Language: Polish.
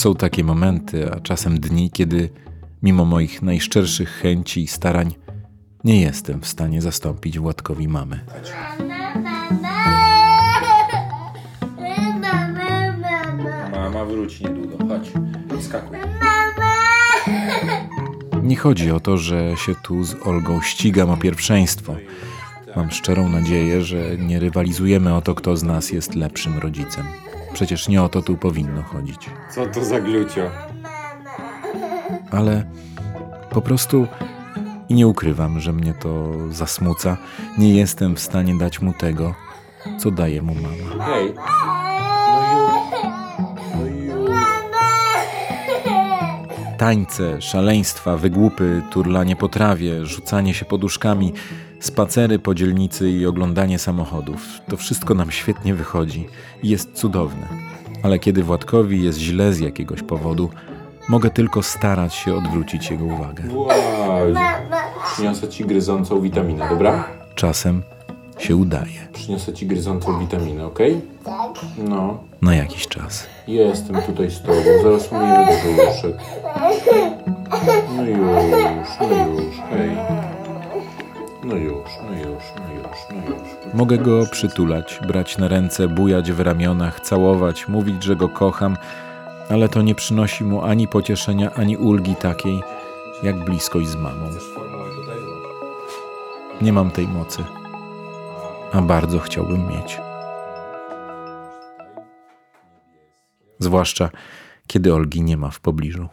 Są takie momenty, a czasem dni, kiedy mimo moich najszczerszych chęci i starań nie jestem w stanie zastąpić Władkowi mamy. Mama wróci niedługo. Chodź, skakuj. Nie chodzi o to, że się tu z Olgą ścigam o pierwszeństwo. Mam szczerą nadzieję, że nie rywalizujemy o to, kto z nas jest lepszym rodzicem. Przecież nie o to tu powinno chodzić. Co to za glucio? ale po prostu i nie ukrywam, że mnie to zasmuca. Nie jestem w stanie dać mu tego, co daje mu mama. Hej. Tańce, szaleństwa, wygłupy, turlanie po trawie, rzucanie się poduszkami, spacery po dzielnicy i oglądanie samochodów. To wszystko nam świetnie wychodzi i jest cudowne. Ale kiedy Władkowi jest źle z jakiegoś powodu, mogę tylko starać się odwrócić jego uwagę. Wow. Przyniosę ci gryzącą witaminę, dobra? Czasem się udaje. Przyniosę ci gryzącą witaminę, okej? Tak. No. Na jakiś czas. Jestem tutaj z tobą, zaraz umyję brzuszek. No już, no już, hej. No już, no już, no już, no już. Mogę go przytulać, brać na ręce, bujać w ramionach, całować, mówić, że go kocham, ale to nie przynosi mu ani pocieszenia, ani ulgi takiej, jak bliskość z mamą. Nie mam tej mocy, a bardzo chciałbym mieć. Zwłaszcza kiedy Olgi nie ma w pobliżu.